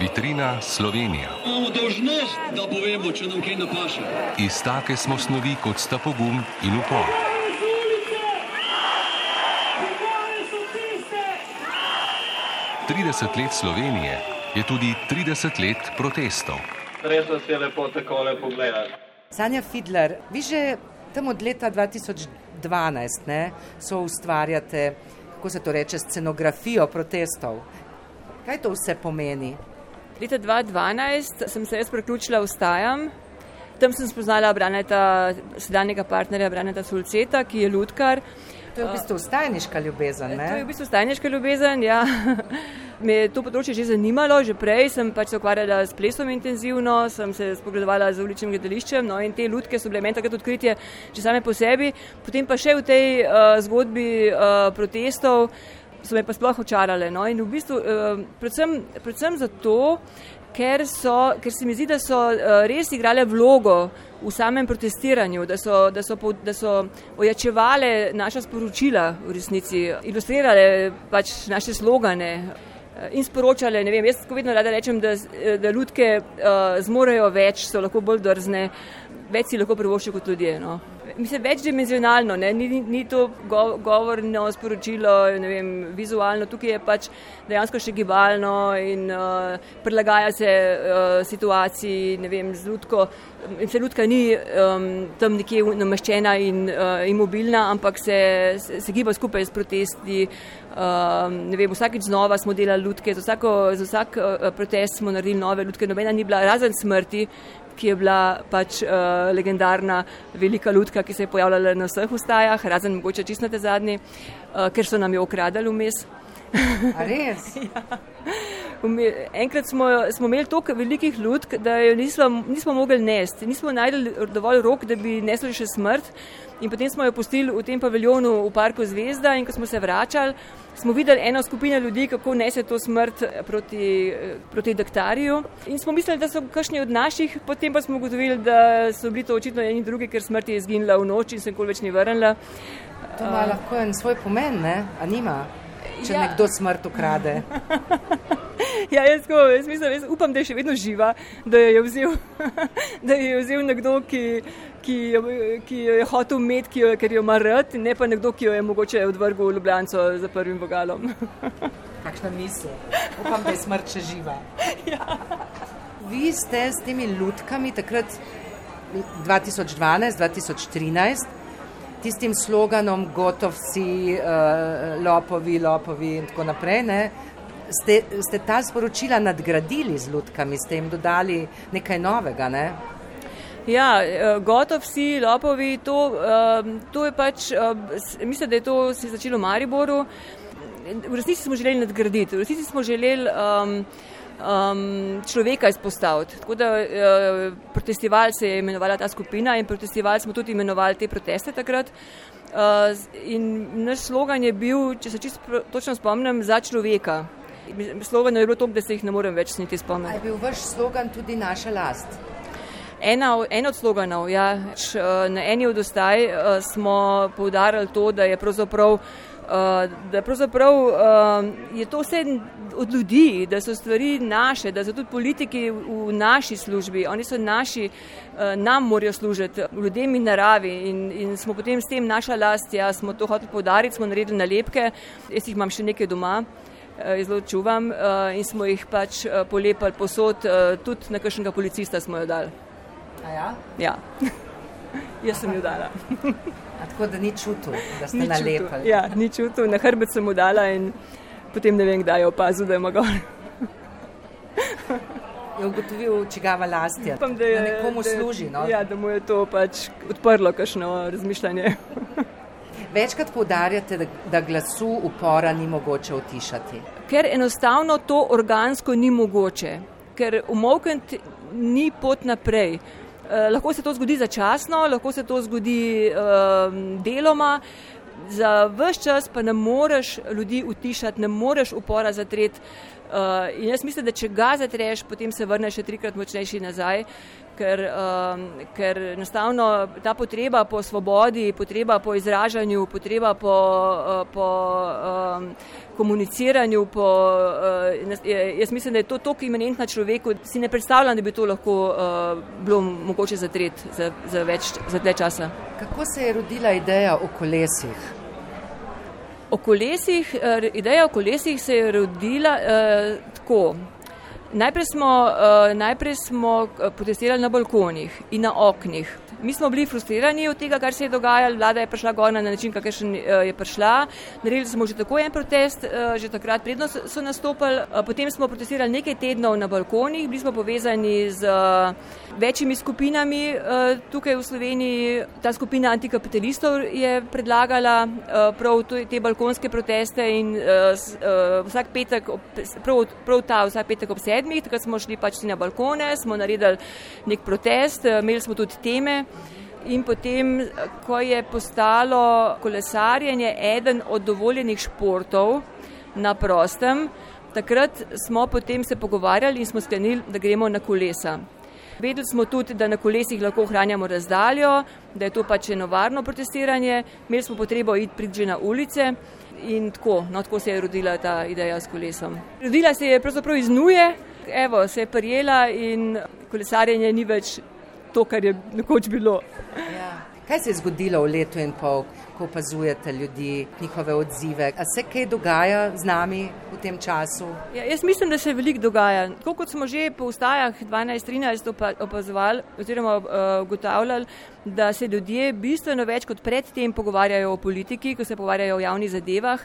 Vitrina Slovenija. Imamo dožnost, da povemo, če nam kaj napaše. Iz take smo snovi kot sta pogum in upor. Trideset let Slovenije je tudi trideset let protestov. Res nas je lepo takole pogledati. Sanja Fidler, vi že tam od leta 2012 ne, so ustvarjate, kako se to reče, scenografijo protestov. Kaj to vse pomeni? Leta 2012 sem se jaz priključila v Stajam. Tam sem spoznala Braneta, sedanjega partnerja Braneta Sulceta, ki je lutkar. To je v bistvu stajniška ljubezen, ne? To je v bistvu stajniška ljubezen, ja. Me je to področje že zanimalo, že prej sem pač se ukvarjala s plesom intenzivno, sem se spogledovala z uličnim gledališčem, no in te lutke so bile meni takrat odkritje že same po sebi. Potem pa še v tej uh, zgodbi uh, protestov so me pa sploh očarale. No? In v bistvu uh, predvsem, predvsem zato, ker, so, ker se mi zdi, da so uh, res igrale vlogo v samem protestiranju, da so, da so, da so ojačevale naša sporočila v resnici, ilustrirale pač naše slogane. In sporočale, ne vem, jaz tako vedno rada rečem, da, da ljudke uh, zmorejo več, so lahko bolj drzne, več si lahko privoščijo kot ljudje. No mislim, večdimenzionalno, ni, ni, ni to go, govorno sporočilo, vem, vizualno, tukaj je pač dejansko še gibalno in uh, prilagaja se uh, situaciji, ne vem, z ljudko. Se ljudka ni um, tam nekje nameščena in uh, imobilna, ampak se, se, se giba skupaj s protesti. Um, vem, vsakeč znova smo delali ljudke, za, vsako, za vsak uh, protest smo naredili nove ljudke, nobena ni bila razen smrti, ki je bila pač uh, legendarna velika ljudka, ki se je pojavljala na vseh ustajah, razen mogoče čisto na te zadnji, uh, ker so nam jo ukradali vmes. Res? ja. Enkrat smo, smo imeli toliko velikih ljudk, da jo nismo, nismo mogli nesti. Nismo najdeli dovolj rok, da bi nesli še smrt. In potem smo jo pustili v tem paviljonu v parku Zvezda in ko smo se vračali, smo videli eno skupino ljudi, kako nese to smrt proti, proti daktarju. In smo mislili, da so kakšni od naših, potem pa smo ugotovili, da so bili to očitno eni drugi, ker smrt je izginila v noč in se nikoli več ni vrnila. To ima lahko en svoj pomen, ne? A nima? Če ja. nekdo smrt ukrade. ja, jaz, ko, jaz, mislim, jaz upam, da je še vedno živa, da jo je vzel, da jo je vzel nekdo, ki, ki, ki jo je hotel imeti, ki jo, ker jo ima rad, ne pa nekdo, ki jo je mogoče odvrgel v Ljubljano za prvim vogalom. Kakšna misel? Upam, da je smrt še živa. ja. Vi ste s temi lutkami takrat 2012, 2013 tistim sloganom, gotov si, uh, lopovi, lopovi in tako naprej. Ne? Ste, ste ta sporočila nadgradili z ljudkami, ste jim dodali nekaj novega? Ne? Ja, eh, gotov si, lopovi, to, uh, to je pač, uh, mislim, da je to se začelo v Mariboru. V resnici smo želeli nadgraditi, v resnici smo želeli. Um, um, človeka izpostaviti. Tako da uh, protestival se je imenovala ta skupina in protestival smo tudi imenovali te proteste takrat. Uh, in naš slogan je bil, če se čisto točno spomnim, za človeka. Slogan je bilo to, da se jih ne morem več niti spomniti. Je bil vaš slogan tudi naša last? Ena, en od sloganov, ja. Na eni od ostaj smo poudarjali to, da je pravzaprav Uh, da pravzaprav uh, je to vse od ljudi, da so stvari naše, da so tudi politiki v, v naši službi, oni so naši, uh, nam morajo služiti, ljudem in naravi in, in smo potem s tem naša last, ja, smo to hoteli podariti, smo naredili nalepke, jaz jih imam še nekaj doma. Zelo čuvam uh, in smo jih pač uh, polepili posod, tudi na kakšnega policista smo jo dali. Ja? Ja, jaz sem jo dala. Tako da ni čutil, da ste nalepili. Ja, ni čutil, na hrbet sem mu dala in potem ne vem, kdaj je opazil, da ima gor. Je ugotovil, čigava last je. Upam, da, je, da nekomu da, služi. No? Ja, da mu je to pač odprlo kakšno razmišljanje. Večkrat poudarjate, da, glasu upora ni mogoče utišati. Ker enostavno to organsko ni mogoče, ker umokniti ni pot naprej. Eh, lahko se to zgodi začasno, lahko se to zgodi uh, deloma, za vse čas pa ne moreš ljudi utišati, ne moreš upora zatreti. Uh, in jaz mislim, da če ga zatreš, potem se vrneš še trikrat močnejši nazaj, ker, um, ker enostavno ta potreba po svobodi, potreba po izražanju, potreba po, uh, po um, komuniciranju, po uh, jaz mislim, da je to tako imanentno človeku, da si ne predstavljam, da bi to lahko uh, bilo mogoče zatreti za, za več za dlje časa. Kako se je rodila ideja o kolesih? O kolesih, uh, ideja o kolesih se je rodila uh, tako. Najprej smo, uh, najprej smo protestirali na balkonih in na oknih. Mi smo bili frustrirani od tega, kar se je dogajalo. Vlada je prišla gor na način, kakršen eh, je prišla. Naredili smo že tako en protest, eh, že takrat predno so nastopili. Eh, potem smo protestirali nekaj tednov na balkonih, bili smo povezani z večjimi skupinami tukaj v Sloveniji. Ta skupina antikapitalistov je predlagala prav te balkonske proteste in vsak petek, prav, prav ta vsak petek ob sedmih, takrat smo šli pač na balkone, smo naredili nek protest, imeli smo tudi teme. In potem, ko je postalo kolesarjenje eden od dovoljenih športov na prostem, takrat smo potem se pogovarjali in smo sklenili, da gremo na kolesa. Vedeli smo tudi, da na kolesih lahko ohranjamo razdaljo, da je to pač eno varno protestiranje, imeli smo potrebo iti pridži na ulice in tako, no, tako se je rodila ta ideja s kolesom. Rodila se je pravzaprav iz nuje, evo, se je prijela in kolesarjenje ni več to, kar je nekoč bilo. Ja. Kaj se je zgodilo v letu in pol, ko opazujete ljudi, njihove odzive? A se kaj dogaja z nami v tem času? Ja, jaz mislim, da se veliko dogaja. Tako kot smo že po ustajah 12-13 opazovali oziroma uh, ugotavljali, da se ljudje bistveno več kot predtem pogovarjajo o politiki, ko se pogovarjajo o javnih zadevah.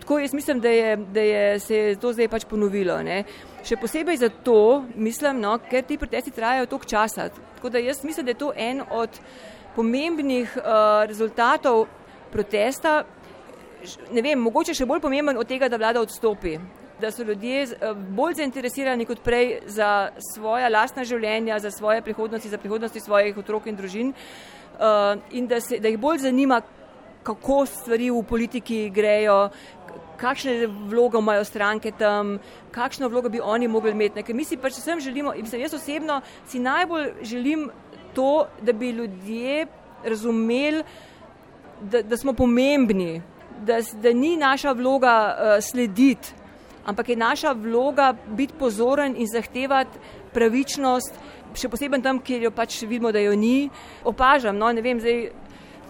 Tako jaz mislim, da, je, da je, se je to zdaj pač ponovilo. Ne. Še posebej zato mislim, no, ker ti protesti trajajo toliko časa. Tako da jaz mislim, da je to en od pomembnih uh, rezultatov protesta. Ne vem, mogoče še bolj pomemben od tega, da vlada odstopi. Da so ljudje uh, bolj zainteresirani kot prej za svoja lastna življenja, za svoje prihodnosti, za prihodnosti svojih otrok in družin. Uh, in da, se, da jih bolj zanima, kako stvari v politiki grejo, kakšne vloge imajo stranke tam, kakšno vlogo bi oni mogli imeti. Ker mi si pač vsem želimo, in jaz osebno si najbolj želim to, da bi ljudje razumeli, da, da smo pomembni, da, da ni naša vloga uh, slediti, ampak je naša vloga biti pozoren in zahtevati pravičnost, še posebej tam, kjer jo pač vidimo, da jo ni. Opažam, no, ne vem, zdaj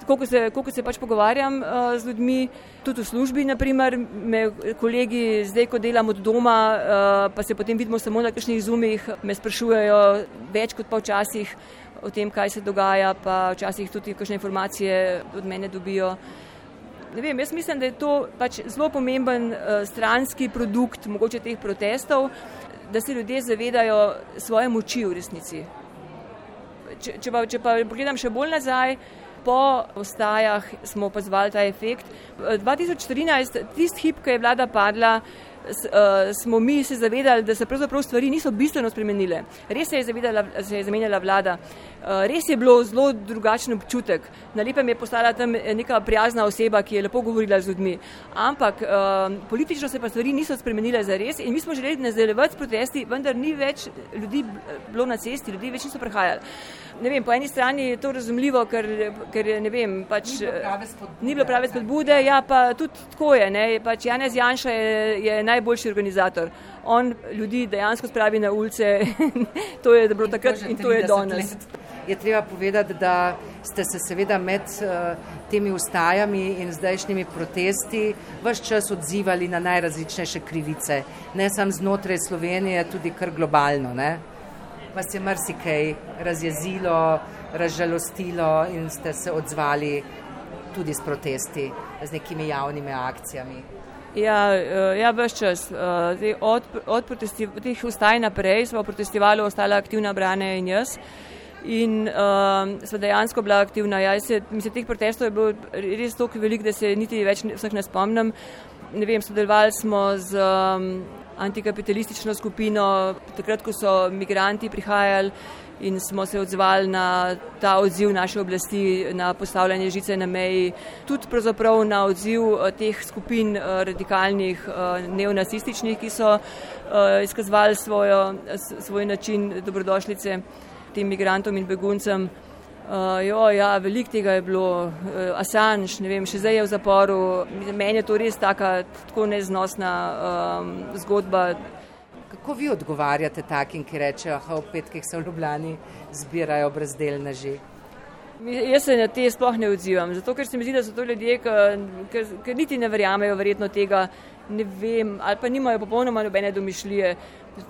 koliko se, koliko se pač pogovarjam uh, z ljudmi, tudi v službi, naprimer, me kolegi zdaj, ko delam od doma, uh, pa se potem vidimo samo na kakšnih zumih, me sprašujejo več kot pa včasih o tem, kaj se dogaja, pa včasih tudi kakšne informacije od mene dobijo. Ne vem, jaz mislim, da je to pač zelo pomemben uh, stranski produkt mogoče teh protestov, da se ljudje zavedajo svoje moči v resnici. Če, če, pa, če pa pogledam še bolj nazaj, po ostajah smo opazovali ta efekt. 2014, tisti hip, ko je vlada padla, uh, smo mi se zavedali, da se pravzaprav stvari niso bistveno spremenile. Res se je, zavedala, se je zamenjala vlada, res je bilo zelo drugačen občutek. Na lepem je postala tam neka prijazna oseba, ki je lepo govorila z ljudmi. Ampak uh, politično se pa stvari niso spremenile za res in mi smo želeli nadaljevati s protesti, vendar ni več ljudi bilo na cesti, ljudi več niso prehajali. Ne vem, po eni strani je to razumljivo, ker, ker ne vem, pač, ni bilo prave spodbude, ja, pa tudi tako je. Ne, pač Janez Janša je, je najboljši organizator. On ljudi dejansko spravi na ulice, to je bilo takrat in to je danes. Je treba povedati, da ste se seveda med uh, temi ustajami in zdajšnjimi protesti vse čas odzivali na najrazličnejše krivice, ne samo znotraj Slovenije, tudi kar globalno. Ne? Vas je marsikaj razjezilo, razžalostilo in ste se odzvali tudi s protesti, z nekimi javnimi akcijami. Ja, eh, ja vse čas. Eh, od, od teh ustaj naprej smo protestivali, ostala aktivna brane in jaz. In uh, smo dejansko bila aktivna. Ja, se, mislim, teh protestov je bilo res toliko velik, da se niti več vseh ne spomnim. Ne vem, sodelovali smo z um, antikapitalistično skupino, takrat, ko so migranti prihajali in smo se odzvali na ta odziv naše oblasti, na postavljanje žice na meji, tudi pravzaprav na odziv eh, teh skupin eh, radikalnih eh, neonacističnih, ki so izkazvali svojo, svoj način dobrodošlice tem migrantom in beguncem. Uh, jo, ja, veliko tega je bilo, uh, Assange, ne vem, še zdaj je v zaporu. Meni je to res taka, tako neznosna um, zgodba. Kako vi odgovarjate takim, ki rečejo, da v petkih se v Ljubljani zbirajo brezdelneži? Jaz se na te sploh ne odzivam, zato ker se mi zdi, da so to ljudje, ki niti ne verjamejo verjetno tega, ne vem, ali pa nimajo popolnoma nobene domišljije.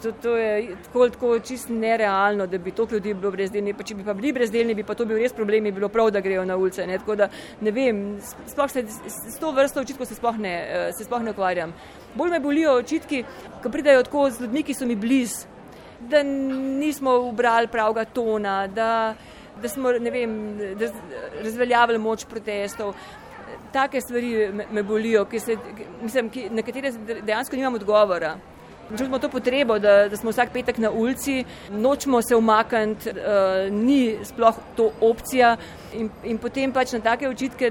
To, to je tako, tako čist nerealno, da bi toliko ljudi bilo brezdelni. Pa če bi pa bili brezdelni, bi pa to bil res problem, bi bilo prav, da grejo na ulice. Ne? Tako da ne vem, sploh se s to vrsto očitkov se sploh ne, se sploh ne ukvarjam. Bolj me bolijo očitki, ko pridajo tako z ljudmi, ki so mi bliz, da nismo ubrali pravega tona, da da smo vem, da razveljavili moč protestov. Take stvari me, me bolijo, ki se, mislim, ki, na katere dejansko nimam odgovora. Čutimo to potrebo, da, da smo vsak petek na ulici, nočemo se umakniti, uh, ni sploh to opcija in, in potem pač na take očitke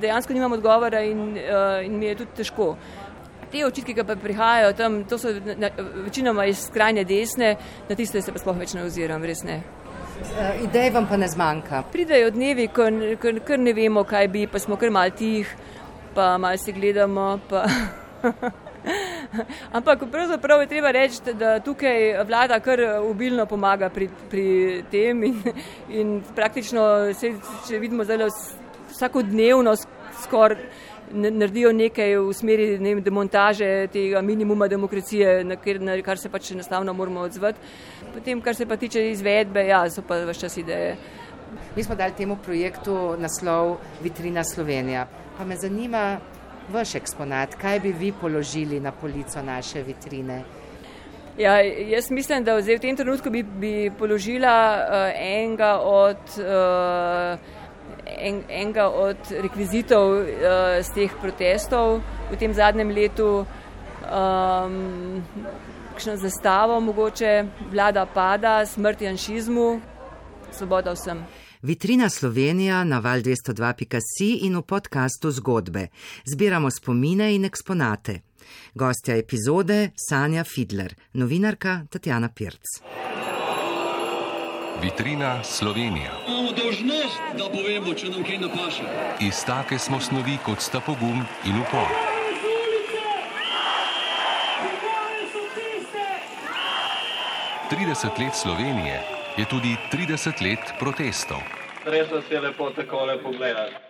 dejansko nimam odgovora in, uh, in mi je tudi težko. Te očitke, ki pa prihajajo tam, to so na, večinoma iz skrajne desne, na tiste se pa sploh več ne oziram, res ne. Eh, idej vam pa ne zmanjka. Pridejo dnevi, ko kar ne vemo, kaj bi, pa smo kar mal tih, pa mal si gledamo. Pa Ampak pravzaprav je treba reči, da tukaj vlada kar obilno pomaga pri, pri tem in, in praktično se, če vidimo zdaj vsakodnevno skoraj naredijo nekaj v smeri ne vem, demontaže tega minimuma demokracije, na kar, na kar se pač enostavno moramo odzvati. Potem, kar se pa tiče izvedbe, ja, so pa vse čas ideje. Mi smo dali temu projektu naslov Vitrina Slovenija. Pa me zanima vaš eksponat, kaj bi vi položili na polico naše vitrine? Ja, jaz mislim, da v tem trenutku bi, bi položila uh, enega od uh, en, enega od rekvizitov uh, z teh protestov v tem zadnjem letu, um, kakšno zastavo, mogoče vlada pada, smrt janšizmu, svoboda vsem. Vitrina Slovenija na val 202.si in v podkastu zgodbe. Zbiramo spomine in eksponate. Gostja epizode Sanja Fidler, novinarka Tatjana Pirc. Vitrina Slovenija. Imamo dožnost, da povemo, če nam kaj napaše. Iz take smo snovi, kot sta pogum in upor. Trideset let Slovenije je tudi trideset let protestov. Res vas je lepo takole pogledati.